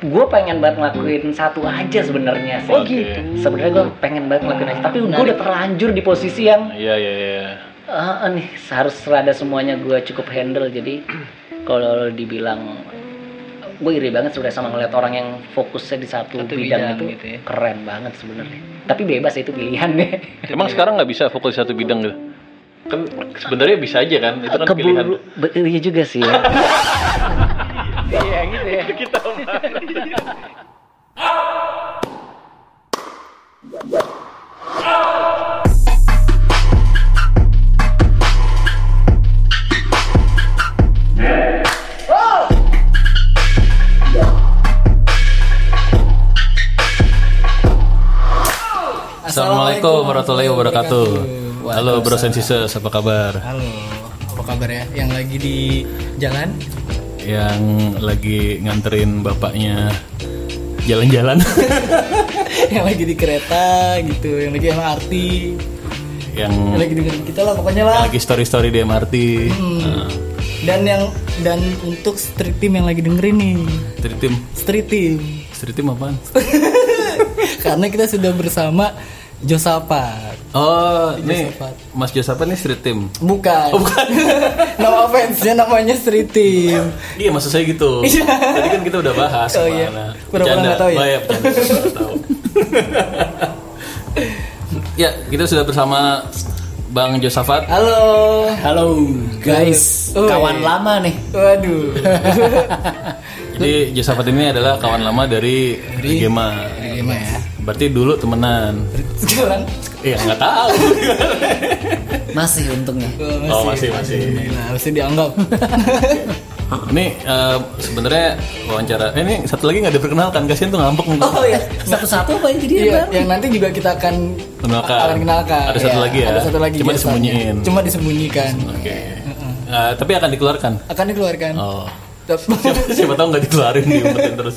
gue pengen banget ngelakuin satu aja sebenarnya sih. Oh, gitu. Sebenarnya gue pengen banget ngelakuin aja, tapi gue udah terlanjur di posisi yang Iya iya iya. eh, nih harus rada semuanya gue cukup handle. Jadi kalau dibilang gue iri banget sebenarnya sama ngeliat orang yang fokusnya di satu, Satu bidang, bidang itu gitu ya. keren banget sebenarnya. Tapi bebas itu pilihan deh. Emang sekarang nggak bisa fokus di satu bidang gitu? Kan sebenarnya bisa aja kan? Itu kan pilihan. Keburu, be- iya juga sih. Ya. Iya gitu Assalamualaikum warahmatullahi wabarakatuh. Halo Bro Sensises, apa kabar? Halo, apa kabar ya? Yang lagi di jalan? Yang lagi nganterin bapaknya jalan-jalan, yang lagi di kereta gitu, yang lagi MRT, yang yang lagi dengerin kita lah pokoknya lah. lagi story-story di MRT. Hmm. Nah, Dan yang dan untuk street team yang lagi dengerin nih, street team, street team. street team apaan? Karena kita sudah bersama Josapat. Oh, ini Josafat. Mas Josafat nih street team. Bukan. bukan. no offense, ya namanya street team. Iya maksud saya gitu. Iya. Tadi kan kita udah bahas. Oh, iya. ke mana. Pura-pura tahu ya? Oh, iya, tahu. ya, kita sudah bersama Bang Josafat. Halo. Halo guys, Oh, kawan iya. lama nih. Waduh. Jadi Josafat ini adalah kawan lama dari Gema. Gimana ya? Berarti dulu temenan. Sekarang Iya nggak tahu. Masih untungnya. Oh, masih, masih. Nah, masih dianggap. ini eh, sebenarnya wawancara. Eh, ini satu lagi nggak diperkenalkan. Kasian tuh ngambek. oh ya, Satu-satu apa yang jadi Iya, Bang? yang nanti juga kita akan Kenalkan. akan kenalkan. Ada satu Iya, lagi ya. Ada satu lagi. Cuma disembunyiin. Cuma disembunyikan. Oke. Eh, tapi akan dikeluarkan. Akan dikeluarkan. Oh. Tapi- siapa, siapa tahu nggak dikeluarin diumpetin terus.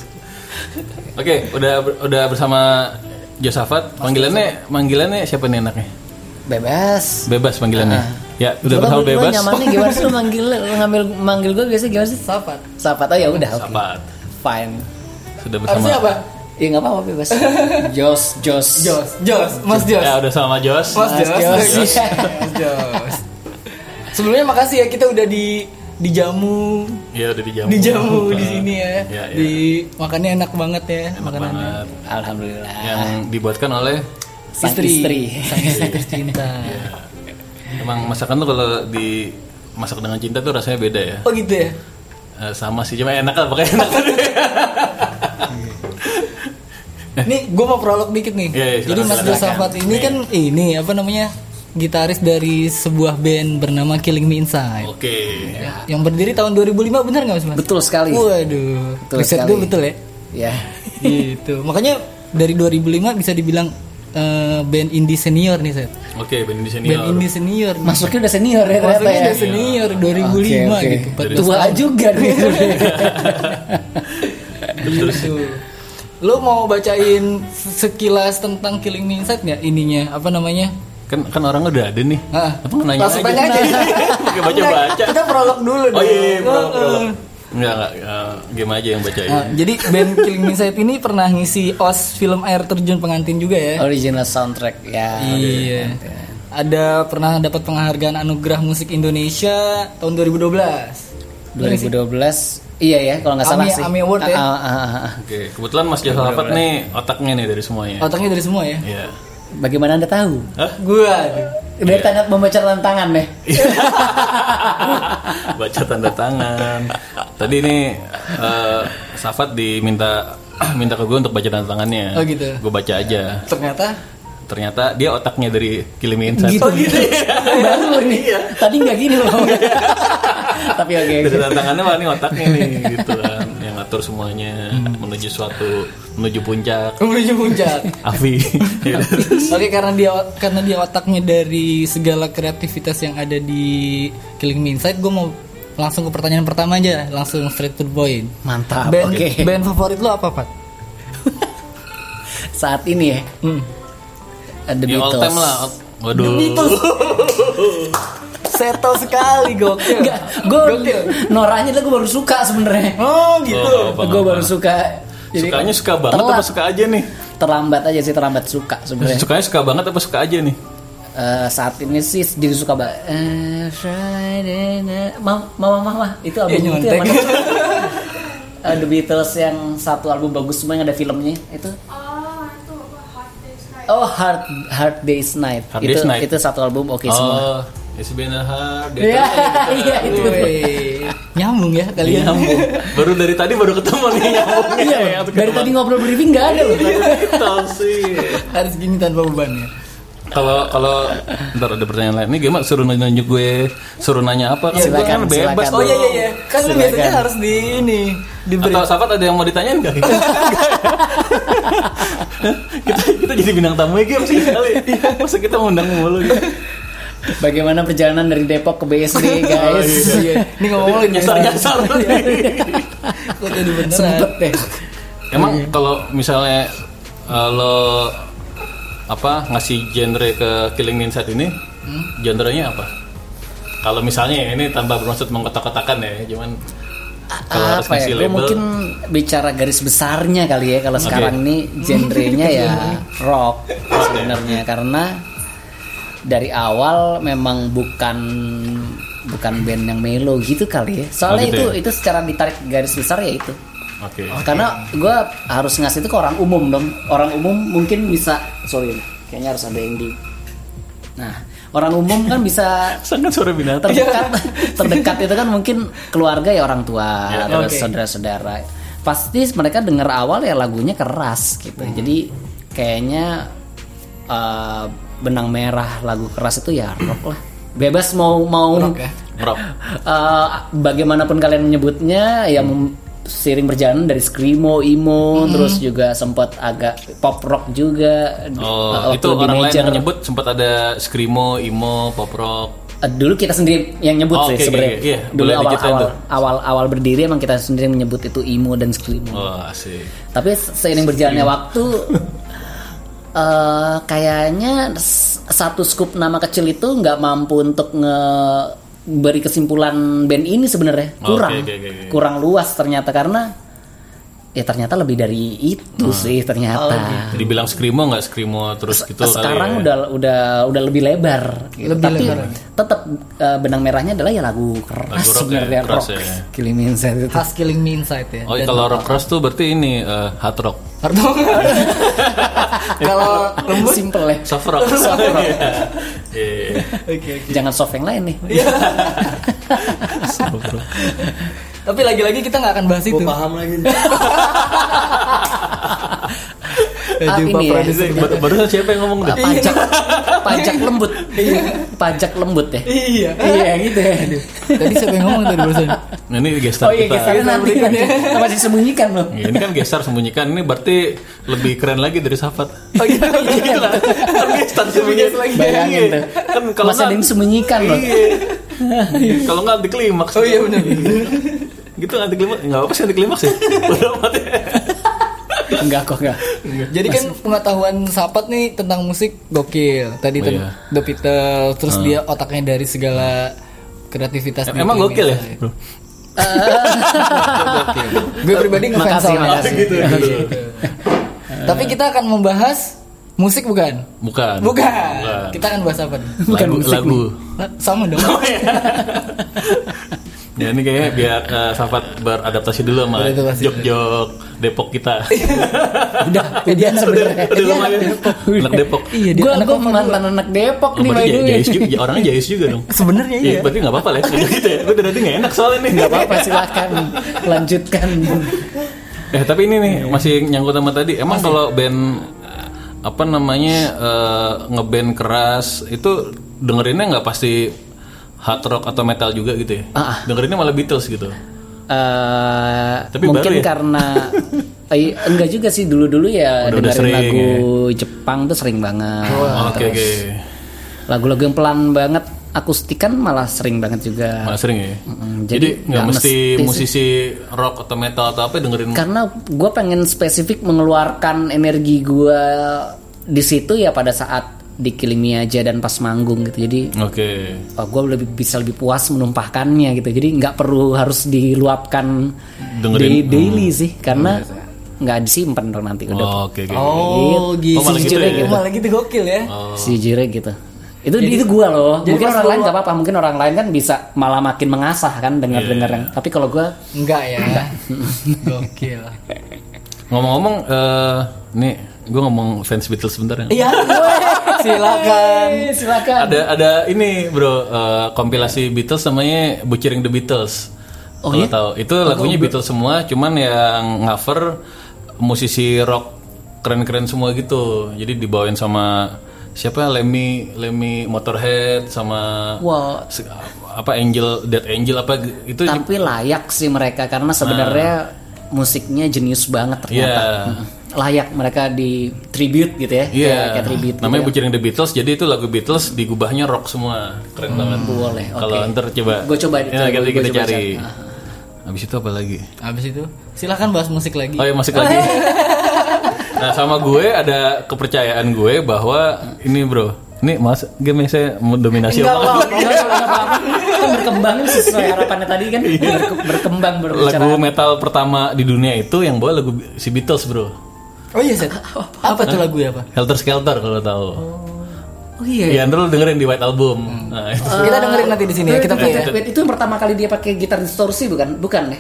Oke, udah udah bersama Josafat. Panggilannya panggilannya siapa nih anaknya? Bebas. Bebas panggilannya. Ya, udah Coba bersama bebas. nyamannya gimana sih lu manggil lu ngambil manggil gue biasa gimana sih? Sapat. Sapat. Oh ya udah, oke. Sapat. Fine. Sudah bersama. Harusnya apa? Iya nggak apa-apa bebas. Jos, Jos. Jos, Jos, Mas Jos. Ya, udah sama Jos. Mas Mas Jos. Jos. Sebelumnya makasih ya kita udah di dijamu Ya, udah dijamu. dijamu di sini ya. Iya, iya. Di makannya enak banget ya Enak makanannya. banget. Alhamdulillah. Yang dibuatkan oleh Sang istri. Sang istri tercinta. emang masakan tuh kalau di masak dengan cinta tuh rasanya beda ya. Oh gitu ya. Eh, sama sih cuma enak lah pokoknya enak. Nih, gue mau prolog dikit nih. Iya, iya, silakan, Jadi Mas. Josafat ini kan ini apa namanya gitaris dari sebuah band bernama Killing Me Inside. Oke. Yang berdiri tahun 2005 benar nggak Mas? Betul sekali. Waduh, Betul riset sekali. gue betul ya. Ya. gitu. Makanya dari 2005 bisa dibilang eh, band indie senior nih, Set. Oke, band di senior. Band indie senior. Masuknya udah senior ya ternyata Masuknya ya. udah senior 2005 Oke, oke. gitu. 14 Tua juga nih. Gitu. Lo mau bacain sekilas tentang Killing Me Inside nggak ininya? Apa namanya? Kan kan orang udah ada nih. Apa nggak nanya langsung aja? aja. Oke, baca-baca. Kita prolog dulu Oh iya, iya prolog, prolog. Enggak, enggak. eh, game aja yang bacain. Nah, jadi band Killing Me Inside ini pernah ngisi OS film air terjun pengantin juga ya. Original soundtrack ya. iya. Ada pernah dapat penghargaan anugerah musik Indonesia tahun 2012. 2012. Iya ya, kalau nggak salah Ami- sih. Ami Award ya? Ah, ah, ah, ah. Oke, kebetulan Mas Josafat nih otaknya nih dari semuanya. Otaknya dari semua ya. Iya. Bagaimana anda tahu? Hah? Gua. Udah tanda membaca tantangan deh. Baca tanda tangan. Tadi ini eh, Safat diminta minta ke gue untuk baca tanda tangannya. Oh, gitu. Gue baca aja. Ternyata Ternyata dia otaknya dari Killing Me Inside. Gitu. Oh gitu ya. Baru nih. Tadi nggak gini loh. Tapi oke. Dari tanda tangannya wah ini otaknya nih gitu kan. Yang ngatur semuanya menuju suatu menuju puncak. Menuju puncak. Avi. Oke karena dia karena dia otaknya dari segala kreativitas yang ada di Killing Me Inside, gue mau langsung ke pertanyaan pertama aja, langsung straight to the point. Mantap. Band, Oke. band favorit lo apa, Pat? Saat ini ya, Hmm. The ya all Beatles. time lah. Waduh. Settle sekali gokil. Enggak, gue Noranya tuh gue baru suka sebenarnya. Oh gitu. Oh, gue baru suka. Jadi Sukanya suka banget telat. apa suka aja nih? terlambat aja sih terlambat suka sebenarnya. Sukanya suka banget apa suka aja nih? Eh, saat ini sih jadi suka banget. Eh, Friday night. Mama, mama, mama. Itu album Iya, itu yang mana? Eh, The Beatles yang satu album bagus semua yang ada filmnya itu. Oh? Hard. Oh, Hard Hard Day's Night. Hard itu Day's Night. itu satu album oke semua. oh, it's been a hard day. Iya, iya itu. Nyambung ya kalian. Nyambung. baru dari tadi baru ketemu nih nyambungnya. Iya, ya, dari tadi ngobrol briefing nggak ada loh. Tahu sih. Harus gini tanpa beban ya. Kalau kalau ntar ada pertanyaan lain nih gimana suruh nunjuk gue suruh nanya apa kan gue Silakan, kan bebas silakan. Oh iya iya iya. Kan Silakan. biasanya harus di ini diberi. atau sahabat ada yang mau ditanyain gak? kita kita jadi bintang tamu ya sih kali masa kita ngundang mulu gitu. Bagaimana perjalanan dari Depok ke BSD guys? Iya. Ini ngomong-ngomong nyasar nyasar Kok jadi beneran? Sempet deh. emang kalau misalnya eh, lo apa ngasih genre ke Killing Inside ini genrenya apa? Kalau misalnya ya, ini tanpa bermaksud mengkotak-kotakan ya cuman kalau harus apa ya? ngasih Gue label. mungkin bicara garis besarnya kali ya kalau sekarang ini genrenya ya rock sebenarnya. Karena dari awal memang bukan bukan band yang melo gitu kali ya. Soalnya Oh, gitu itu ya? itu secara ditarik garis besar ya itu. oke Karena gue harus ngasih itu ke orang umum dong. Orang umum mungkin bisa sorry, kayaknya harus ada yang di. Nah, orang umum kan bisa sangat suara binatang terdekat terdekat itu kan mungkin keluarga ya orang tua Ya, terus oke. saudara-saudara pasti mereka dengar awal ya lagunya keras gitu jadi kayaknya eh, benang merah lagu keras itu ya rock lah bebas mau mau Rock ya? rock eh, bagaimanapun kalian menyebutnya ya seiring berjalan dari screamo, emo, terus juga sempat agak pop rock juga. Oh, itu orang lain major. yang nyebut sempat ada screamo, emo, pop rock. Eh, dulu kita sendiri yang nyebut Oh, sih oke, sebenarnya. oke. Iya, dulu boleh awal diceritain awal, tuh. awal awal berdiri emang kita sendiri menyebut itu emo dan screamo. Oh, asik. Tapi seiring berjalannya waktu eh kayaknya satu scoop nama kecil itu nggak mampu untuk nge beri kesimpulan band ini sebenarnya kurang oke, oke, oke. kurang luas ternyata karena ya ternyata lebih dari itu sih ternyata. Jadi bilang screamo nggak screamo terus gitu kali sekarang ya. udah udah udah lebih lebar gitu. Lebih tapi lebar. tetap eh, benang merahnya adalah ya lagu keras Lagu rock ya, sebenarnya keras rock ya. Killing Me Inside itu Khas Killing Me Inside ya. Oh, Dan- kalau rock keras tuh berarti ini eh, hard rock. Pardon. Kalau lembut simple ya Soft rock. Soft rock. Iya. Oke. jangan soft yang lain nih Soft rock. Tapi lagi-lagi kita nggak akan bahas itu. paham lagi. Ah, ini ya Ini baru- Barusan siapa yang ngomong Pa- tuh? pajak pajak lembut pajak lembut ya Iya. iya gitu ya Tadi siapa yang ngomong tadi barusan? Nah, ini gestar oh iya kita. gestarnya nanti nanti Kita masih sembunyikan loh Ya, ini kan gestar sembunyikan. Ini berarti lebih keren lagi dari Safat. Oh iya. gitu lah. Kan gestar sembunyikan lagi. bayangin tuh Kan kalau masih ada yang nggak disembunyikan loh Iya. Kalau nggak anti klimaks. Oh iya benar. Gitu anti klimaks. Nggak apa sih anti klimaks ya. Bodo amat ya. enggak kok enggak Jadi kan pengetahuan Sapat nih tentang musik gokil. Tadi Oh, iya. The Beatles, terus dia otaknya dari segala kreativitas. di Emang gokil ya, bro? Gue pribadi ngefans sama makasih. gitu. Tapi kita akan membahas musik bukan? Bukan. Bukan. Kita akan bahas apa nih? Bukan lagu, musik lagu. Nah, Sama dong. Ya ini kayaknya biar eh, Safat beradaptasi dulu sama jok-jok Depok kita. udah jadian sebenarnya Udah Dia lumayan. anak Depok. Anak Depok. Iya, dia gue anak gue apa mantan anak Depok Oh, nih by berarti the way jais juga, ya, orangnya jais juga dong. Sebenarnya Iya, iya. berarti nggak apa-apa lah. ya. gitu ya. Gue dari tadi nggak enak soalnya nih. nggak apa-apa silakan lanjutkan Eh tapi ini nih masih nyangkut sama tadi. Emang kalau band eh, apa namanya eh, ngeband keras itu dengerinnya nggak pasti hard rock atau metal juga gitu ya? Ah, Dengerinnya malah Beatles gitu. Eh, Tapi mungkin baru ya? karena eh, enggak juga sih dulu-dulu ya Udah- udah dengerin sering lagu Jepang tuh sering banget. Oke Terus oke. Lagu-lagu yang pelan banget akustikan malah sering banget juga. Malah sering ya. Mm, Jadi jadi nggak mesti mesti sih. musisi rock atau metal atau apa dengerin. Karena gue pengen spesifik mengeluarkan energi gue di situ ya pada saat di Killing Me aja dan pas manggung gitu jadi Oke. gue lebih bisa lebih puas menumpahkannya gitu jadi nggak perlu harus diluapkan Dengerin. di daily sih karena nggak disimpan dong nanti udah Oh, Oke, oke. Oh, gitu. Oh, malah gitu Sejujurnya ya? gitu. Malah gitu gokil ya. sejujurnya gitu itu itu gue loh jadi mungkin orang lain nggak apa-apa mungkin orang lain kan bisa malah makin mengasah kan dengar dengar yang tapi kalau gue Enggak ya. Gokil. Ngomong-ngomong, eh nih gue ngomong fans Beatles sebentar ya. Iya. Silakan. silakan Ada ada ini bro eh, kompilasi Beatles namanya Butchering the Beatles. Oh, iya? tahu itu lagunya Beatles semua, cuman yang cover musisi rock keren-keren semua gitu. Jadi dibawain sama siapa Lemmy Lemmy Motorhead sama se- apa Angel Dead Angel apa itu tapi layak sih mereka karena sebenarnya musiknya jenius banget ternyata Iya. Layak mereka di tribute gitu ya Iya, kayak, kayak tribute namanya gitu. Butchering the Beatles. Jadi itu lagu Beatles digubahnya rock semua, keren banget. boleh, Kalau oke. ntar coba, Gua coba, ya, coba, nanti gua kita coba cari. cari. Habis itu apa lagi? Habis itu silakan bahas musik lagi. Oh ya masuk lagi. nah sama gue ada kepercayaan gue bahwa ini bro, ini mas game saya mau dominasi Enggak apa? apa-apa, enggak apa-apa. Kan berkembang sesuai harapannya tadi kan Berke- berkembang berbicara. Lagu metal pertama di dunia itu yang bawa lagu si Beatles bro. Oh iya, Set. Apa tuh lagu apa? Helter Skelter kalau tahu. Oh iya. Iya, ntar lu dengerin di White Album. Nah, itu. Kita dengerin nanti di sini ya. Kita play ya. Wait, wait, itu yang pertama kali dia pakai gitar distorsi bukan? Bukan ya?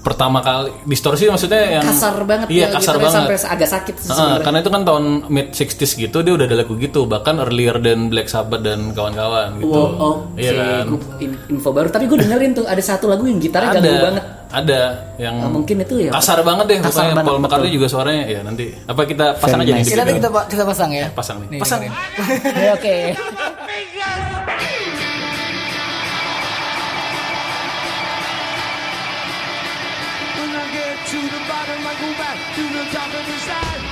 Pertama kali distorsi maksudnya yang Kasar banget Iya, ya, kasar gitarnya banget. sampai agak sakit Heeh, sebenarnya. karena itu kan tahun mid 60s gitu dia udah ada lagu gitu bahkan earlier than Black Sabbath dan kawan-kawan gitu. Wow, oke. Iya kan? Gua info baru. Tapi gue dengerin tuh ada satu lagu yang gitarnya Ada ganggu banget. ada yang Nah, mungkin itu ya. kasar banget deh Kasar banget, Paul McCartney juga suaranya ya nanti apa kita pasang Very aja nih nice. di Kita kita kita pasang ya. pasang nih. Nih, pasang. Ya, Oke. To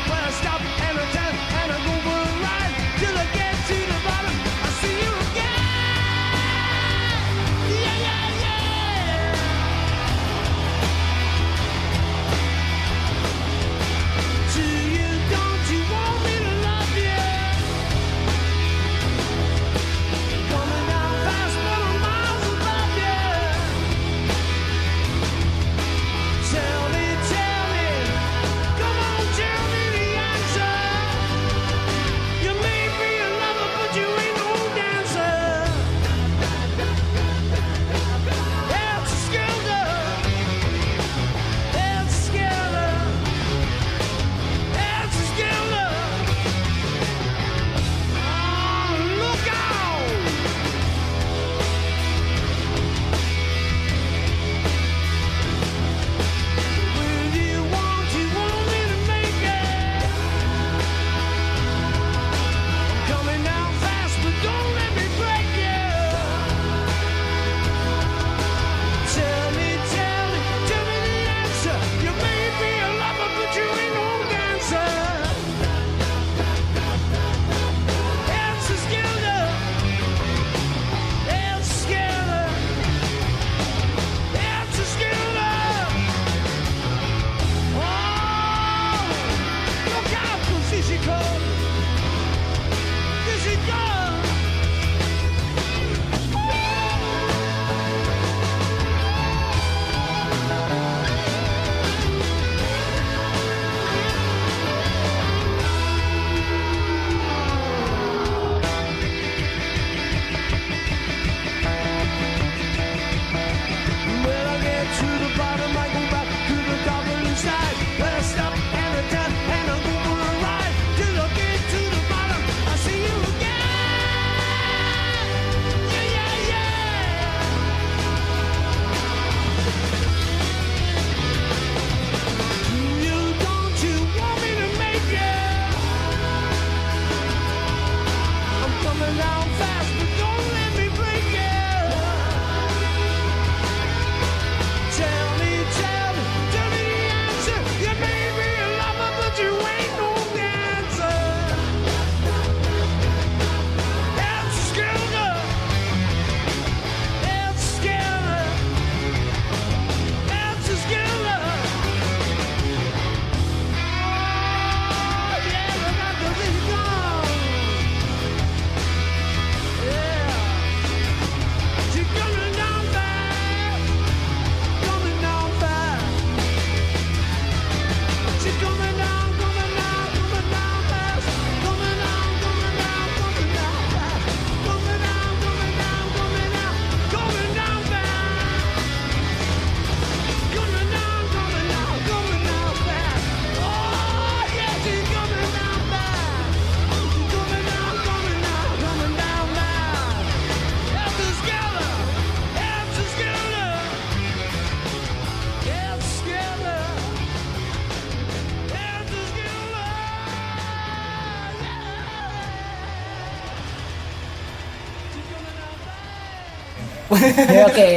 Ya, Oke.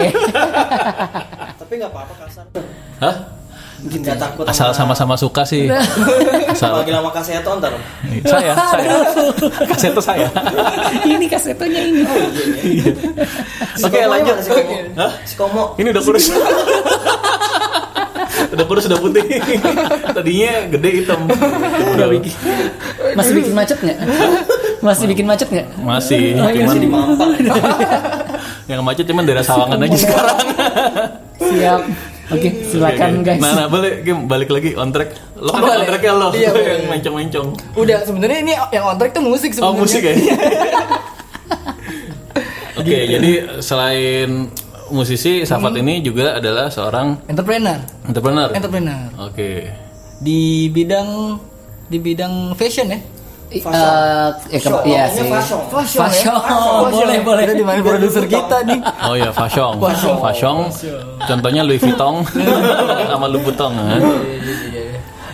Tapi nggak apa-apa kasar. Hah? Nggak takut Asal sama-sama suka sih. Asal Lagi lama kaseto ntar. saya, saya. Kaset itu saya. ini kasetnya ini. Oke, lanjut. Si Komo. Hah? Si Komo. Ini udah kurus. udah kurus, udah putih. Tadinya gede hitam. Udah bikin. Masih bikin macet nggak? Masih bikin macet nggak? Masih, Oh, iya, cuman masih di Mampang. yang macet cuman daerah Sawangan aja sekarang. Siap. Oke, silakan Oke, oke. guys. Nah, nah, boleh Kim, balik lagi on track. Lo kan Boleh. on track ya lo, Iya, yang mencong-mencong. Udah sebenarnya ini yang on track tuh musik Oh, sebenarnya. musik ya? Oke, jadi selain musisi, Safat Hmm. ini juga adalah seorang Entrepreneur. entrepreneur. Entrepreneur. Oke. Di bidang di bidang fashion ya. Eh, ya, ke- iya sih. Fashion. Fashion, Fashion. ya? Boleh, boleh. Kita di mana produser kita nih. Oh ya, fashion. Fashion. Fashion. Contohnya Louis Vuitton sama Louboutin. kan?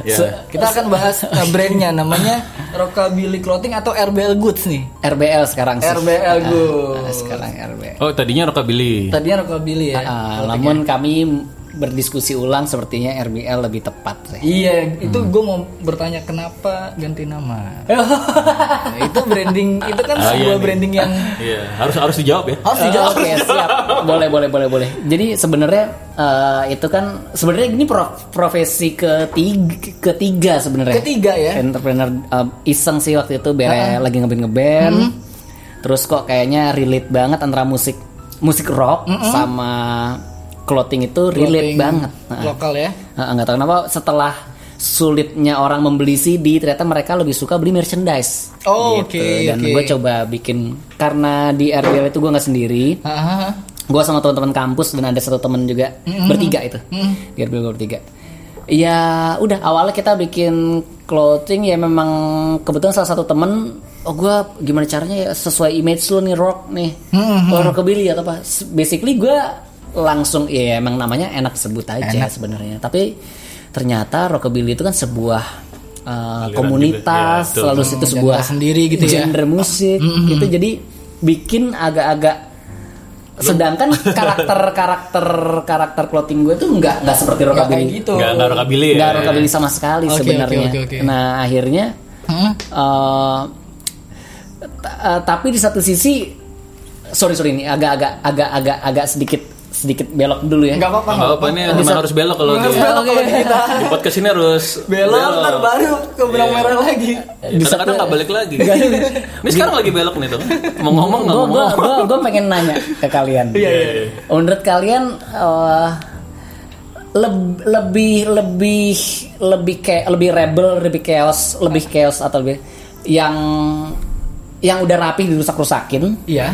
Ya. Se- Kita akan bahas uh, brandnya namanya Rockabilly Clothing atau RBL Goods nih. RBL sekarang sih. RBL Ah, Goods. sekarang RBL. Oh, tadinya rockabilly. Tadinya Rockabilly ya. Ah, namun kami berdiskusi ulang sepertinya RBL lebih tepat sih. Iya, itu gue mau bertanya kenapa ganti nama. Nah, itu branding, itu kan Ah, iya sebuah nih. branding yang Iya, harus harus dijawab ya. harus dijawab. Oke siap, boleh boleh boleh boleh. Jadi sebenarnya eh, itu kan sebenarnya ini pro- profesi ketiga, ketiga sebenarnya. Ketiga ya? Entrepreneur eh, iseng sih waktu itu bere lagi ngeband ngeband. Terus kok kayaknya relate banget antara musik musik rock sama clothing itu relate Clothing banget. Nah, Lokal ya. Nah, nggak tahu kenapa setelah sulitnya orang membeli CD ternyata mereka lebih suka beli merchandise. Oh, Gitu. oke, Dan oke. gue coba bikin karena di RBL itu gue nggak sendiri. Gue sama teman-teman kampus dan ada satu teman juga bertiga itu. Di gue bertiga. Ya udah awalnya kita bikin clothing ya memang kebetulan salah satu temen oh gue gimana caranya ya sesuai image lu nih rock nih oh, rockabilly atau apa basically gue langsung ya emang namanya enak sebut aja sebenarnya tapi ternyata rockabilly itu kan sebuah uh, Aliran komunitas juga, ya, lalu Hmm, itu sebuah genre sendiri gitu ya. genre musik gitu jadi bikin agak-agak sedangkan karakter karakter karakter clothing gue tuh nggak nggak seperti Nggak rockabilly gitu. Enggak enggak rockabilly ya. nggak rockabilly sama sekali Oke, sebenarnya oke, oke, oke. nah akhirnya Hmm? eh, ta- eh, tapi di satu sisi sorry sorry ini agak-agak agak-agak agak sedikit sedikit belok dulu ya Enggak apa-apa. Enggak apa ini Bisa- memang harus belok kalau Harus di, belok kalau kita. di podcast ini harus Belok ntar baru ke benang Iya. merah lagi. Kadang-kadang nggak balik lagi. Ini sekarang lagi belok nih tuh. Mau ngomong nggak gue mau gue ngomong. gue pengen nanya ke kalian Iya, iya, iya. menurut kalian eh, leb- lebih lebih lebih kayak lebih rebel lebih chaos lebih chaos atau lebih yang yang udah rapi dirusak-rusakin Iya.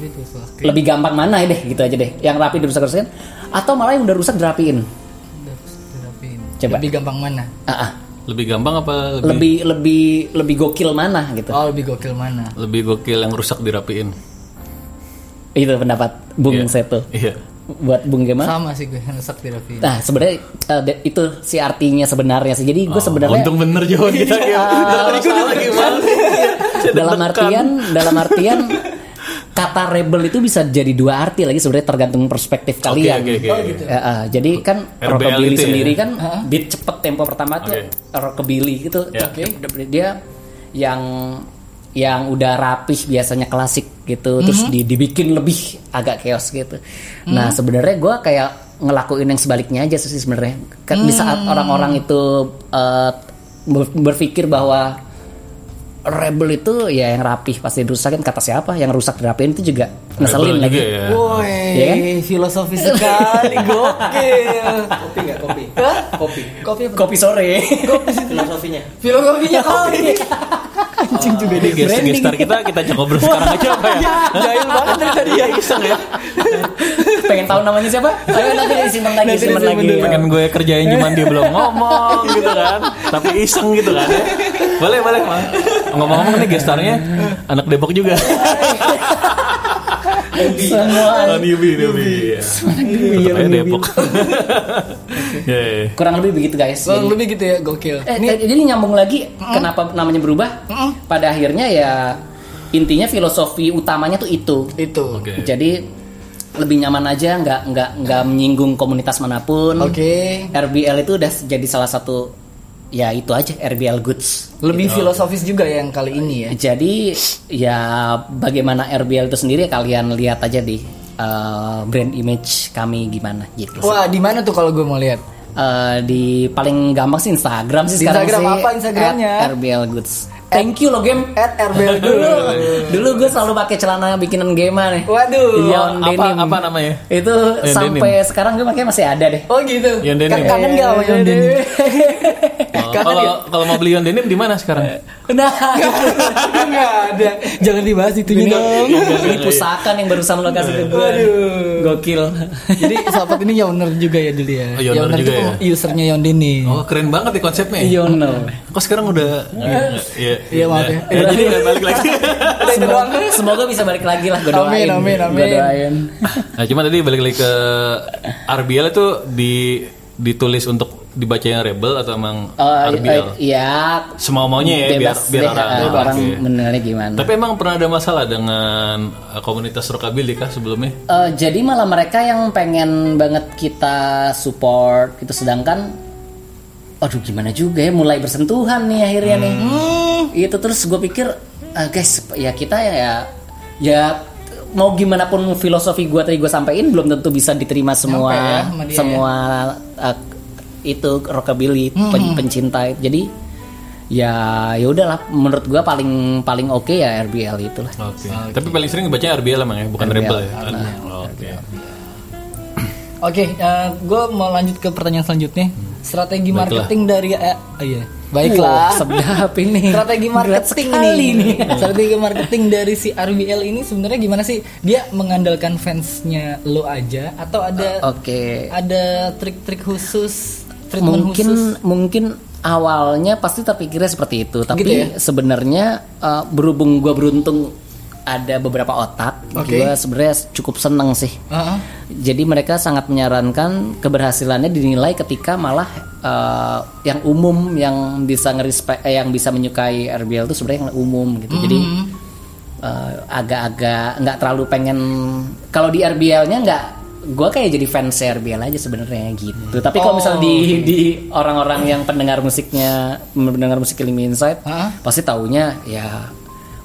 Yang apa itu? Oke. lebih gampang mana ya deh gitu aja deh yang rapi dirusak-rusakin atau malah yang udah rusak dirapiin Udah, dirapin. Coba. Lebih gampang mana? Ah, ah. Lebih gampang apa lebih lebih lebih lebih gokil mana gitu Oh, lebih gokil mana? lebih gokil yang rusak dirapiin? itu pendapat Bung Iya. Seto Iya. buat Bung Gema Sama sih gue rusak dirapin. Nah sebenarnya de- itu si artinya sebenarnya sih. Jadi gue Oh, sebenarnya untung bener jawaban kita. Saya dalam artian dalam artian kata rebel itu bisa jadi dua arti lagi sebenarnya tergantung perspektif kalian. oke, oke. Oh, gitu. Ya, eh, jadi kan RBL rockabilly itu ya? sendiri kan beat cepet tempo pertama tuh Oke. rockabilly gitu. Ya. Oke. Dia yang yang udah rapih biasanya klasik gitu terus Mhm. di- dibikin lebih agak chaos gitu. Nah sebenarnya gue kayak ngelakuin yang sebaliknya aja sih sebenarnya. Kan di saat Hmm. orang-orang itu ber- berpikir bahwa rebel itu ya yang rapih pasti dirusakin kata siapa yang rusak dirapiin itu juga ngeselin Rebel lagi juga ya. Woi, Iya kan? filosofi sekali, gokil. Kopi nggak kopi? Hah? Kopi. Kopi kopi sore Filosofinya. Filosofinya kopi. Anjing juga Jadi guest gestar kita kita coba ngobrol sekarang aja apa ya? Jahil banget dari tadi ya. Iseng ya. pengen tahu namanya siapa ayo nanti disimpan lagi simpan lagi. Pengen gue kerjain cuman dia belum ngomong gitu kan. Tapi iseng gitu kan. ya. Boleh boleh. Ngomong-ngomong nih gestarnya anak Depok juga. semua Oh, newbie, newbie. Iya. Tetep aja Depok. Iya, iya. kurang lebih begitu guys Kurang Jadi- lebih gitu ya, gokil. Eh, jadi nyambung lagi kenapa namanya berubah pada akhirnya ya intinya filosofi utamanya tuh itu Itu. Jadi lebih nyaman aja nggak nggak nggak menyinggung komunitas mana pun Oke. RBL itu udah jadi salah satu ya itu aja RBL goods Lebih filosofis juga yang kali ini ya. jadi ya bagaimana RBL itu sendiri kalian lihat aja di uh, brand image kami gimana gitu. Wah, di mana tuh kalau gue mau lihat? Uh, di paling gampang sih Instagram sih Di sekarang Instagram sih apa Instagramnya? RBL goods thank you lo game At RBL dulu dulu gue selalu pakai celana bikinan game nih Waduh. Yon apa- denim apa namanya? itu Yon sampai sekarang gue pakai masih ada deh Oh gitu. Yon Kan denim. kangen gak sama Yon denim? Kangen Kalau ya? kalau mau beli Yon denim di mana sekarang? nah Enggak ada. Jangan dibahas itunya dong. ini pusaka nih yang barusan lo kasih ke gue Waduh. gokil Jadi sahabat ini Yowner juga ya dulu ya. Oh, juga itu ya? usernya Yon denim. Oh keren banget nih konsepnya. Yono Kok sekarang udah Iya. Iya, maaf ya. Ya, jadi nggak balik lagi. Semoga, semoga bisa balik lagi lah gue Amin, doain amin, amin. Gua doain Nah, cuma tadi balik lagi ke RBL itu di ditulis untuk dibaca yang rebel atau emang Oh, RBL? eh, ya Semau maunya ya biar bebas biar deh, orang. eh, orang oke. menilainya gimana Tapi emang pernah ada masalah dengan uh, komunitas rockabilly kah sebelumnya? Eh, jadi malah mereka yang pengen banget kita support gitu sedangkan aduh gimana juga ya mulai bersentuhan nih akhirnya nih Hmm. Itu terus gue pikir "Ah, guys ya kita ya ya, ya mau gimana pun filosofi gue tadi gue sampein belum tentu bisa diterima semua ya dia semua eh, itu rockabilly Hmm. pen- pencinta jadi ya ya udahlah menurut gue paling paling oke ya RBL itulah Oke. Tapi paling sering baca RBL emang ya, bukan RBL. rebel ya. Nah, Oke. Oke, gue mau lanjut ke pertanyaan selanjutnya. Strategi Baiklah. marketing dari eh, oh iya. Baiklah. Wah, sedap ini Strategi marketing sekali nih. Strategi marketing dari si RBL ini sebenarnya gimana sih? Dia mengandalkan fansnya lo aja atau ada Oke. ada trik-trik khusus, mungkin khusus? mungkin awalnya pasti terpikirnya seperti itu tapi Gitu ya? sebenarnya uh, berhubung gue beruntung ada beberapa otak Oke. gue sebenarnya cukup seneng sih Heeh. jadi mereka sangat menyarankan keberhasilannya dinilai ketika malah uh, yang umum yang bisa ngerespek eh, yang bisa menyukai RBL itu sebenarnya yang umum gitu jadi Hmm. uh, agak-agak nggak terlalu pengen kalau di RBL-nya nggak gue kayak jadi fans RBL aja sebenarnya gitu tapi kalau Oh, misalnya di di orang-orang yang pendengar musiknya pendengar musik Killing Inside Hah? pasti taunya ya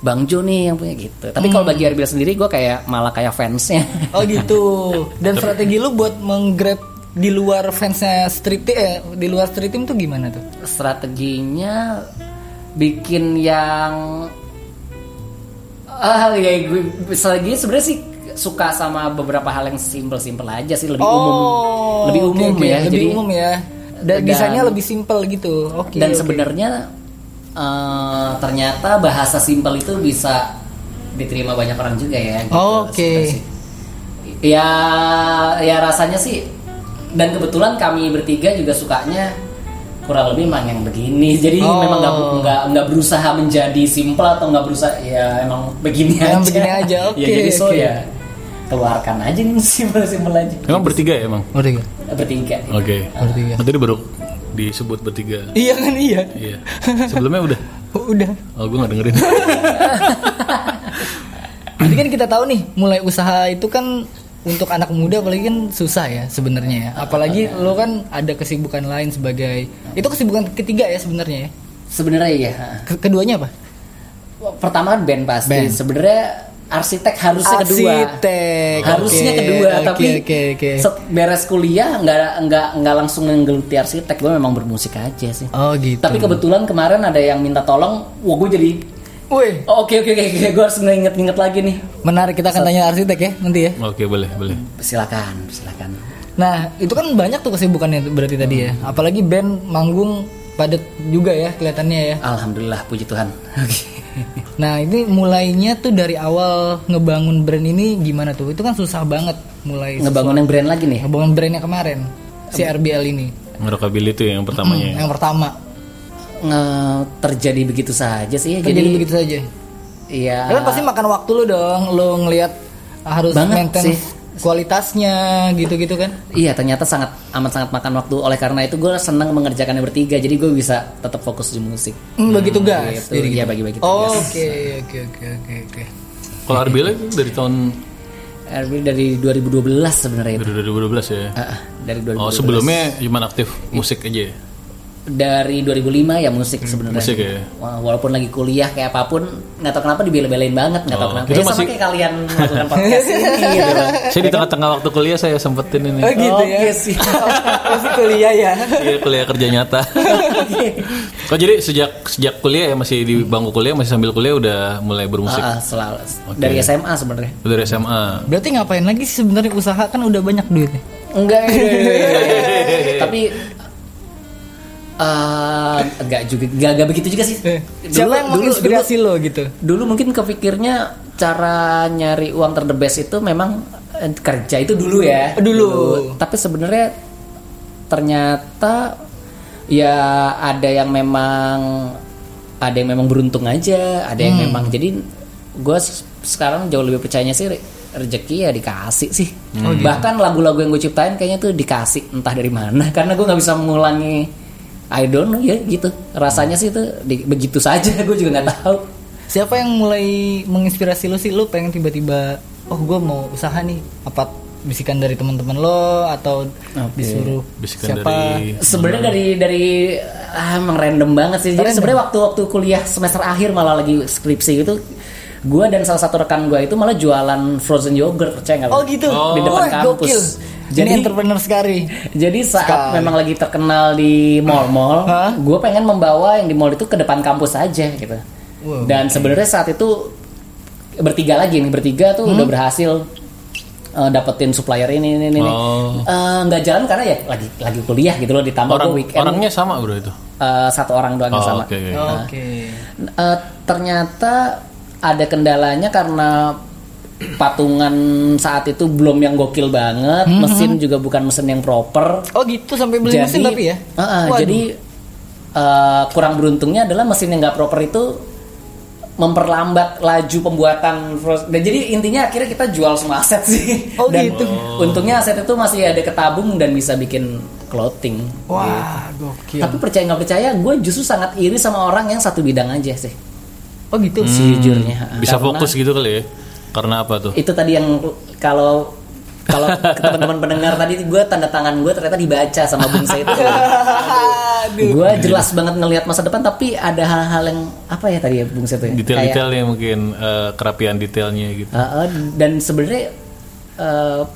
Bang Jo nih yang punya gitu tapi kalau bagi RBL sendiri gue kayak malah kayak fansnya Oh gitu. Dan strategi lu buat menggrab di luar fansnya street team, eh, di luar street team tuh gimana tuh? strateginya bikin yang ah ya gue strategi sebenarnya sih suka sama beberapa hal yang simple-simple aja sih lebih umum lebih Oh, umum oke. ya Lebih jadi umum ya. Dan, Dan- desainnya lebih simple gitu. Oke. dan oke. sebenarnya eh, ternyata bahasa simple itu bisa diterima banyak orang juga ya gitu, Oh, Oke. sih. ya ya rasanya sih dan kebetulan kami bertiga juga sukanya kurang lebih emang yang begini jadi Oh. memang nggak nggak nggak berusaha menjadi simple atau nggak berusaha ya emang begini Emang aja begini aja, oke, ya jadi so oke. ya keluarkan aja nih simple simple aja Emang bertiga ya emang? Oh, iya. bertiga Oke. Bertiga. Nanti baru disebut bertiga. Iya kan iya. Iya. Sebelumnya udah. Udah. Oh, gue gak dengerin. Jadi kan kita tahu nih, mulai usaha itu kan untuk anak muda apalagi kan susah ya sebenarnya ya. Apalagi lo kan ada kesibukan lain sebagai itu kesibukan ketiga ya sebenarnya ya. sebenarnya ya Ke- keduanya apa? pertama band pasti Band. sebenarnya arsitek harusnya kedua Arsitek, harusnya oke, kedua oke, tapi oke, oke. set beres kuliah nggak nggak nggak langsung menggeluti arsitek gue memang bermusik aja sih Oh gitu. tapi kebetulan kemarin ada yang minta tolong wah gue jadi Wih, oh, oke oke oke gue harus nginget-nginget lagi nih menarik kita akan tanya arsitek ya nanti ya. Oke, boleh, boleh. silakan silakan Nah, itu kan banyak tuh kesibukannya berarti tadi ya. Apalagi band manggung padat juga ya kelihatannya ya. alhamdulillah puji Tuhan oke Nah, ini mulainya tuh dari awal ngebangun brand ini gimana tuh? Itu kan susah banget mulai ngebangun yang brand lagi nih ngebangun brandnya kemarin si RBL ini. Rockabilly itu yang pertamanya. ya. Yang pertama. Nge- terjadi begitu saja sih ya Jadi jadi begitu saja. iya Kan pasti makan waktu lu dong, lu ngelihat harus Banget maintain sih. Kualitasnya gitu-gitu kan. Iya ternyata sangat amat sangat makan waktu. Oleh karena itu gue senang mengerjakannya bertiga. Jadi gue bisa tetap fokus di musik. Hmm, bagi tugas. gitu. jadi Iya, gitu. bagi-bagi Oh, tugas. Oke, oke, oke, oke, oke. Kalau RBL itu dari tahun Airbnb dari 2012 sebenarnya. Dari 2012 ya. Ah, ah, dari 2012. Oh sebelumnya cuma aktif musik aja ya? Dari 2005 ya musik sebenarnya. musik ya? Walaupun lagi kuliah kayak apa pun, nggak tahu kenapa dibela-belain banget, nggak tahu Oh, kenapa. itu Ya, sama masih- kayak kalian melakukan podcast ini gitu. Saya di tengah-tengah waktu kuliah saya sempetin ini. Oh gitu ya. Oke, sih. Masih kuliah ya. Iya kuliah kerja nyata. Kok jadi sejak sejak kuliah ya masih di bangku kuliah masih sambil kuliah udah mulai bermusik Ah, ah, selalu dari SMA sebenarnya. dari SMA. Berarti ngapain lagi sih sebenarnya usaha kan udah banyak duitnya. Enggak, tapi eh enggak juga, enggak, enggak begitu juga sih. Siapa yang menginspirasi lo gitu? dulu mungkin kepikirnya cara nyari uang ter the best itu memang eh, kerja itu dulu ya Dulu. tapi sebenarnya ternyata ya ada yang memang ada yang memang beruntung aja ada yang memang jadi gue sekarang jauh lebih percayanya sih re- rezeki ya dikasih sih bahkan lagu-lagu yang gue ciptain kayaknya tuh dikasih entah dari mana karena gue nggak bisa mengulangi I don't know ya gitu rasanya sih itu di- begitu saja gue juga nggak tahu Siapa yang mulai menginspirasi lo sih? Lo pengen tiba-tiba, oh gue mau usaha nih. Apa bisikan dari teman-teman lo atau disuruh Bisikan siapa? dari sebenarnya dari dari ah, emang random banget sih jadi sebenarnya waktu waktu kuliah semester akhir malah lagi skripsi gitu gue dan salah satu rekan gue itu malah jualan frozen yogurt percaya nggak? Oh gitu. di depan Wah, kampus gokil. Jadi Ini entrepreneur sekali. jadi saat Sekali. memang lagi terkenal di mall-mall gue pengen membawa yang di mall itu ke depan kampus aja gitu Wow, dan sebenarnya saat itu bertiga lagi nih bertiga tuh Hmm? udah berhasil eh, dapetin supplier ini ini ini. Oh. Eh, nggak jalan karena ya lagi lagi kuliah gitu loh ditambah orang weekend orangnya sama bro itu. eh, satu orang doang yang Oh, sama oke, oke. Oke. Eh, ternyata ada kendalanya karena patungan saat itu belum yang gokil banget mesin juga bukan mesin yang proper Oh gitu sampai beli mesin tapi ya? Uh, uh, Waduh. jadi uh, kurang beruntungnya adalah mesin yang nggak proper itu memperlambat laju pembuatan dan jadi intinya akhirnya kita jual semua aset sih Oh, dan gitu. untungnya aset itu masih ada ketabung dan bisa bikin clothing Wah, gokil. tapi percaya nggak percaya gue justru sangat iri sama orang yang satu bidang aja sih Oh gitu. sejujurnya Bisa Karena fokus gitu kali ya. Karena apa tuh? itu tadi yang kalau kalau ke teman-teman pendengar tadi gue tanda tangan gue ternyata dibaca sama Bung Said gue jelas banget ngelihat masa depan tapi ada hal-hal yang apa ya tadi ya Bung Said ya Detail-detailnya mungkin eh, kerapian detailnya gitu. Uh, uh, dan sebenarnya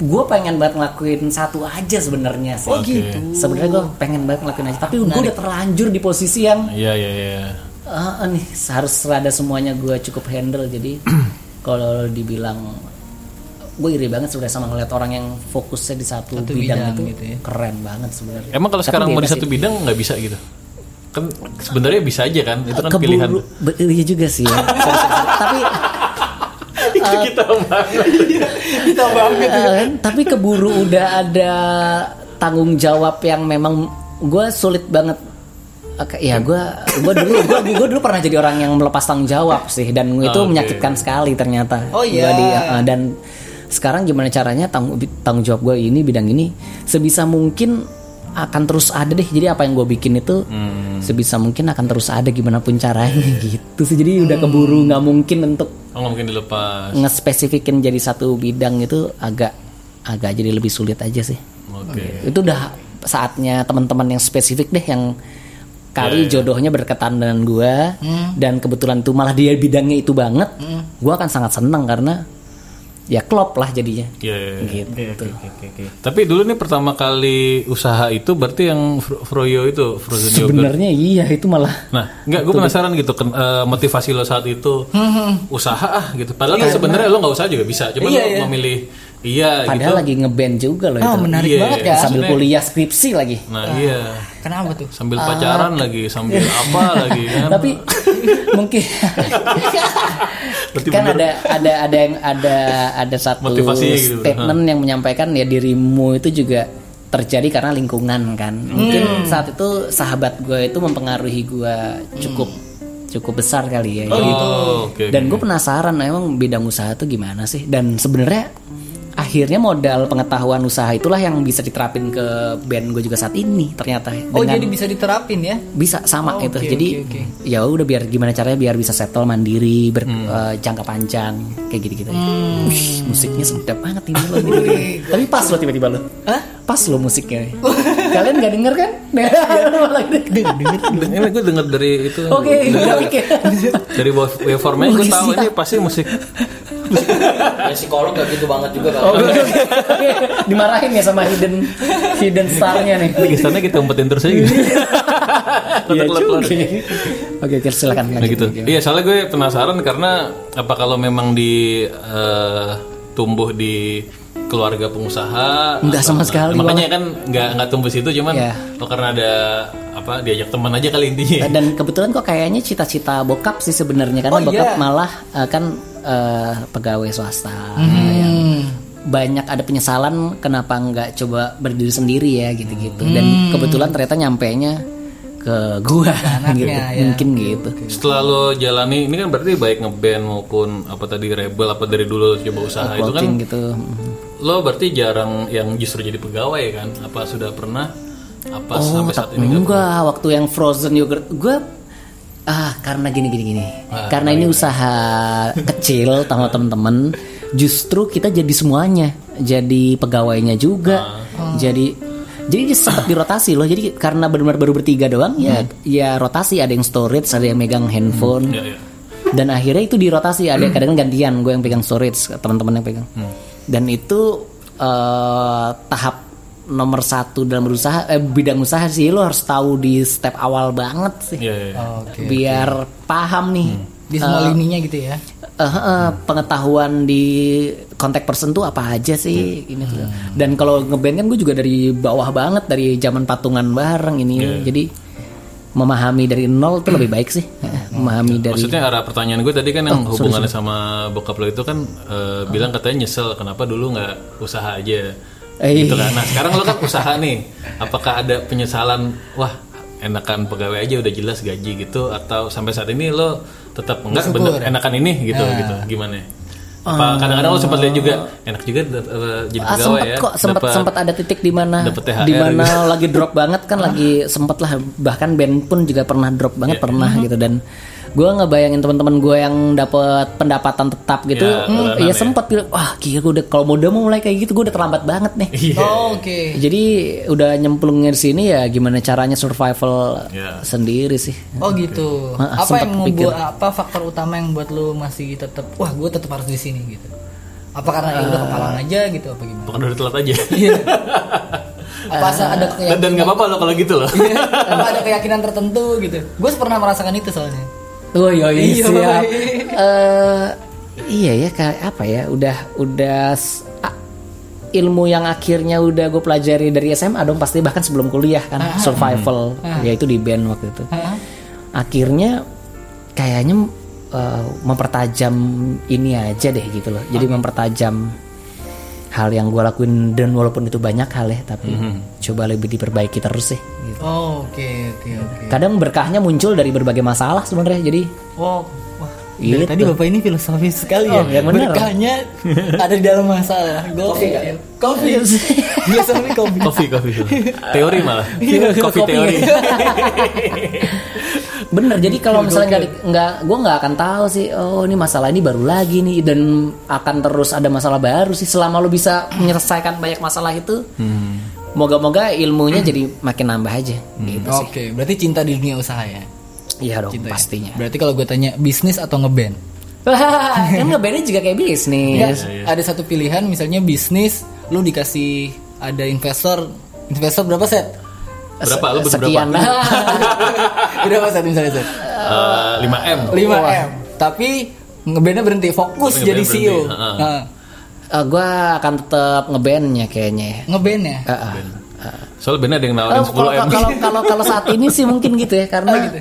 gue pengen banget ngelakuin satu aja sebenarnya sih. Oh gitu. Sebenarnya gue pengen banget ngelakuin aja, tapi gue udah terlanjur di posisi yang Iya iya iya. uh, nih harus rada semuanya gue cukup handle. Jadi kalau dibilang gue iri banget sebenarnya sama ngeliat orang yang fokusnya di satu, Satu bidang, bidang itu gitu ya. keren banget sebenarnya. Emang kalau Tapi sekarang mau di satu bidang nggak bisa gitu? Kan sebenarnya bisa aja kan? Itu kan Keburu- pilihan. be- iya juga sih. ya. Tapi Itu kita banget. Kita banget. Eh, tapi keburu udah ada tanggung jawab yang memang gue sulit banget Oke, ya gue gue dulu gue gue dulu pernah jadi orang yang melepas tanggung jawab sih dan itu Oke. menyakitkan sekali ternyata Oh, iya. Gua di- eh, dan sekarang gimana caranya tanggung tanggung jawab gue ini bidang ini sebisa mungkin akan terus ada deh jadi apa yang gue bikin itu Hmm. sebisa mungkin akan terus ada gimana pun caranya gitu sih jadi udah keburu nggak mungkin untuk Oh nggak mungkin dilepas. ngespesifikin jadi satu bidang itu agak agak jadi lebih sulit aja sih. Oke. Itu udah saatnya teman-teman yang spesifik deh yang kali jodohnya berkaitan dengan gua dan kebetulan tuh malah dia bidangnya itu banget, gua akan sangat senang karena ya klop lah jadinya. Iya. iya, iya. Gitu. Tapi dulu nih pertama kali usaha itu berarti yang Fro- Froyo itu frozen yogurt. Sebenarnya iya itu malah Nah, enggak, gue penasaran gitu ken- eh, motivasi lo saat itu usaha ah gitu. Padahal kan sebenarnya lo nggak usaha juga bisa. Cuma Iya, lo iya. memilih iya padahal gitu. lagi ngeband juga loh Oh, itu. menarik Iya. banget ya. Sambil Maksudnya- kuliah skripsi lagi. Nah iya, Kenapa tuh? sambil pacaran lagi, sambil apa lagi kan? Tapi mungkin Berarti kan bener. ada ada ada yang ada ada satu Motivasinya gitu. statement yang menyampaikan ya dirimu itu juga terjadi karena lingkungan kan mungkin saat itu sahabat gue itu mempengaruhi gue cukup cukup besar kali ya Jadi- Oh, oke. dan oke. gue penasaran emang bidang usaha tuh gimana sih dan sebenarnya akhirnya modal pengetahuan usaha itulah yang bisa diterapin ke band gue juga saat ini ternyata Oh Dengan- jadi bisa diterapin ya? bisa sama Oh, itu oke, jadi oke, oke. ya udah biar gimana caranya biar bisa settle mandiri ber, Hmm. jangka panjang kayak gitu gitu musiknya sedap banget ini lo nih. tapi pas lo tiba-tiba lo Hah? pas lo musiknya kalian nggak denger kan Malah denger. ini gue denger dari itu oke ya dari wave- waveformnya gue tahu ini pasti musik Ya psikolog gak gitu banget juga Oh, kan. oke, oke, oke. dimarahin ya sama hidden hidden starnya nih Ini gesternya kita umpetin terus aja gitu. Iya juga. Oke, oke, silakan Nah gitu. Iya, soalnya gue penasaran karena apa kalau memang di eh, tumbuh di keluarga pengusaha Nggak sama sekali, makanya kan nggak nggak tumbuh situ cuman Iya. oh, karena ada apa diajak teman aja kali intinya Dan kebetulan kok kayaknya cita-cita bokap sih sebenarnya karena Oh, bokap iya. malah eh, kan eh, pegawai swasta. Hmm. yang banyak ada penyesalan kenapa nggak coba berdiri sendiri ya gitu-gitu. Dan Hmm. kebetulan ternyata nyampenya ke gua gitu. ya. Mungkin gitu. setelah lo jalani ini kan berarti baik ngeband maupun apa tadi rebel apa dari dulu lo coba usaha itu kan gitu. lo berarti jarang yang justru jadi pegawai kan apa sudah pernah apa Oh, sampai saat ini nggak enggak waktu yang frozen yogurt gue ah karena gini gini gini. Ah, karena ini usaha kecil sama temen-temen justru kita jadi semuanya. Jadi pegawainya juga. Ah. jadi jadi sempat dirotasi loh. Jadi karena benar-benar baru bertiga doang ya ya rotasi. Ada yang storage ada yang megang handphone. Ya, ya. dan akhirnya itu dirotasi. Ada kadang gantian gue yang pegang storage teman-teman yang pegang. Dan itu eh, tahap nomor satu dalam berusaha eh, bidang usaha sih lo harus tahu di step awal banget sih. Iya, iya, iya. Oke. biar paham nih Di semua lininya gitu ya? eh, eh, pengetahuan di kontak person tuh apa aja sih ini tuh. dan kalau ngeband kan gue juga dari bawah banget dari zaman patungan bareng ini. Iya. jadi memahami dari nol tuh lebih baik sih. Eh, memahami dari Maksudnya arah pertanyaan gue tadi kan yang hubungannya sama bokap lo itu kan eh, bilang katanya nyesel kenapa dulu nggak usaha aja Eh, gitu kan. Nah sekarang lo kan usaha nih, apakah ada penyesalan? Wah enakan pegawai aja udah jelas gaji gitu atau sampai saat ini lo tetap enggak bener enakan ini gitu gitu gimana? Apa kadang-kadang lo sempat lihat juga enak juga eh, jadi Ah, pegawai sempet ya? kok sempat sempat ada titik di mana di mana gitu. lagi drop banget kan lagi sempet lah bahkan band pun juga pernah drop banget Iya. pernah gitu dan gue ngebayangin teman-teman gue yang dapat pendapatan tetap gitu Ya, hmm, ya ya. sempet bilang wah gila gue udah kalau mode mau mulai kayak gitu gue udah terlambat banget nih Iya. Oh, Oke. jadi udah nyemplungnya di sini ya gimana caranya survival Ya. sendiri sih Oh gitu. Ah, apa yang membuat apa faktor utama yang buat lu masih tetap wah gue tetap harus di sini gitu. Apa karena ya udah kepalang aja gitu apa gimana? Bukan udah telat aja. Iya. apa asal ada Dan, dan keyakinan nggak apa-apa lo kalau gitu loh. apa ada keyakinan tertentu gitu. Gue pernah merasakan itu soalnya. Oh iya iya Iya, siap. Eh, iya ya kayak apa ya udah udah ilmu yang akhirnya udah gue pelajari dari SMA dong pasti bahkan sebelum kuliah kan survival yaitu di band waktu itu. Akhirnya kayaknya eh, mempertajam ini aja deh gitu loh. Jadi mempertajam hal yang gue lakuin dan walaupun itu banyak hal ya tapi coba lebih diperbaiki terus sih. Gitu. Oh oke oke oke. Kadang berkahnya muncul dari berbagai masalah sebenarnya jadi Oh wah. Dari Gitu. tadi bapak ini filosofis sekali Oh, ya. yang benar. Berkahnya ada di dalam masalah. Kopi Kopi. Filosofi kopi. Kopi, kopi. Teori malah. Iya, Kopi teori. Bener, jadi kalau misalnya nggak di- nggak, gue nggak akan tahu sih. Oh, ini masalah ini baru lagi nih dan akan terus ada masalah baru sih. Selama lo bisa menyelesaikan banyak masalah itu, moga-moga ilmunya jadi makin nambah aja. Gitu sih. Oke, berarti cinta di dunia usaha ya. Iya dong, Cinta ya? pastinya. Berarti kalau gue tanya bisnis atau ngeband? kan ngebandnya juga kayak bisnis. Ya, ada satu pilihan misalnya bisnis, lu dikasih ada investor, investor berapa set? Berapa? Lu berapa? Sekian. berapa set misalnya set? Eh, 5M. 5 m. Tapi ngebandnya berhenti fokus Ngeband jadi CEO. heeh. Nah, gue akan tetap ngebandnya kayaknya ya. ngeband ya. Ah, ah. Soalnya bener ada yang Oh, nawarin kalau 10M. kalau kalau kalau saat ini sih mungkin gitu ya karena Oh, gitu.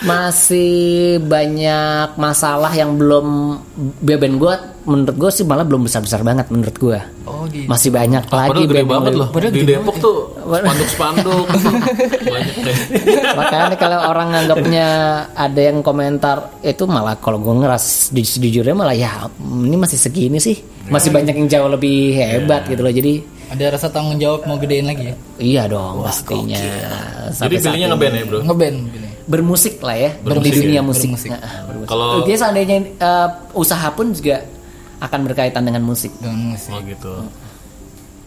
Masih banyak masalah yang belum band gue menurut gue sih malah belum besar besar banget menurut gue Oh gitu. masih banyak lagi Padahal gede banget loh. Padahal Di gede Depok tuh spanduk-spanduk banyak deh. makanya kalau orang nganggapnya ada yang komentar itu malah kalau gue ngeras di sejujurnya malah ya ini masih segini sih masih banyak yang jauh lebih hebat gitu loh jadi Ada rasa tanggung jawab mau gedein lagi ya? iya dong pastinya Jadi Sampai pilihnya ngeband ya bro. Ngeband. Bermusik lah ya Bermusik di dunia ya. musik, Bermusik. Nah, bermusik. Kalau- Dia seandainya eh, usaha pun juga akan berkaitan dengan musik Dengan musik. Oh gitu.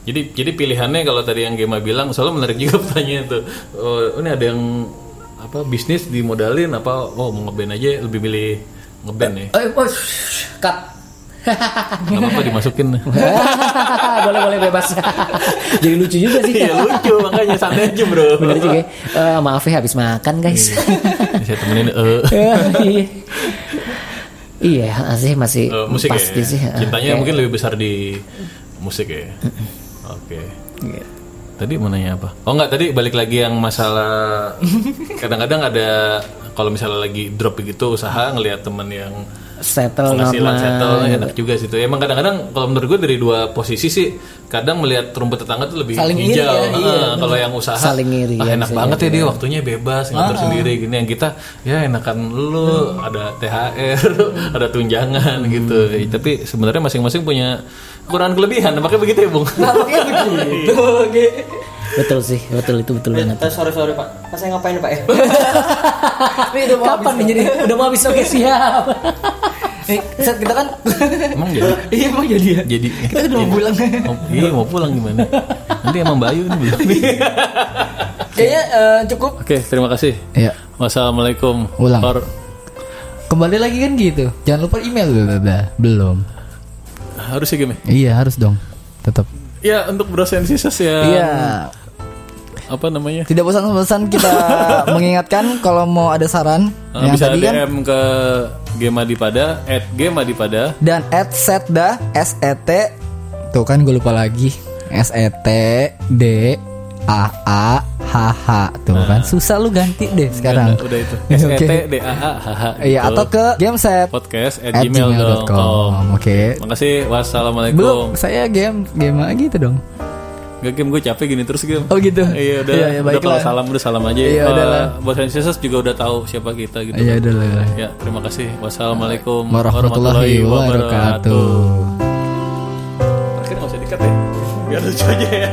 Jadi jadi pilihannya kalau tadi yang Gema bilang soalnya menarik juga pertanyaan tuh. Oh, ini ada yang apa bisnis dimodalin apa oh mau ngeband aja lebih milih ngeband ya. Eh, oh, cut. Gak apa-apa dimasukin. boleh boleh bebas. Jadi lucu juga sih. Iya lucu makanya santai aja bro. Bener juga. ya. Eh, maaf ya habis makan guys. Saya temenin eh Iya. Iya, sih masih eh, musik pasti ya. sih. Cintanya kayak- mungkin lebih besar di musik ya. Oke. Iya. Tadi mau nanya apa? Oh enggak, tadi balik lagi yang masalah kadang-kadang ada kalau misalnya lagi drop gitu usaha ngelihat temen yang settle penghasilan normal. settle enak juga sih itu. Emang kadang-kadang kalau menurut gue dari dua posisi sih kadang melihat rumput tetangga tuh lebih Saling iri hijau. ya, iya, Ah, kalau yang usaha Saling iri, ah, ya, enak banget ya dia waktunya bebas ngatur sendiri gini yang kita ya enakan lu ada THR, ada tunjangan gitu. Ya, tapi sebenarnya masing-masing punya kekurangan kelebihan. Makanya begitu ya, Bung. Begitu, oke. Betul sih, betul itu betul banget. Eh, sorry sorry pak, Pak, saya ngapain pak ya? Ini udah mau Kapan nih jadi udah mau habis oke siap. Eh, saat kita kan Emang jadi Iya emang jadi ya. jadi Kita udah mau pulang. Oh, iya mau pulang gimana? Nanti emang Bayu nih belum. Kayaknya eh, cukup. Oke, terima kasih. Iya. Wassalamualaikum. Ulang. War- Kembali lagi kan gitu. Jangan lupa email bla. Belum. Harus ya gimana? Iya harus dong. Tetap. Ya untuk Bro Sensisas ya. Iya. Apa namanya? Tidak bosan-bosan kita mengingatkan kalau mau ada saran Eh, yang bisa tadi kan DM ke Gemadipada at Gemadipada dan at setda s e t tuh kan gue lupa lagi s e t d a a h h tuh kan susah lu ganti deh sekarang Udah, udah itu. S E T D A A H H. iya gitu. atau ke gameset podcast at, at gmail.com. oke Makasih. Wassalamualaikum. belum saya game game gitu dong Gak game gue capek gini terus game. oh gitu Iya udah, iya, iya, udah kalau salam udah salam aja. Iya, Eh, udahlah. Bos Sensisas juga udah tahu siapa kita gitu. iya udah lah Ya, terima kasih. Wassalamualaikum warahmatullahi wabarakatuh Akhirnya nggak usah dikat ya. Biar lucu aja ya.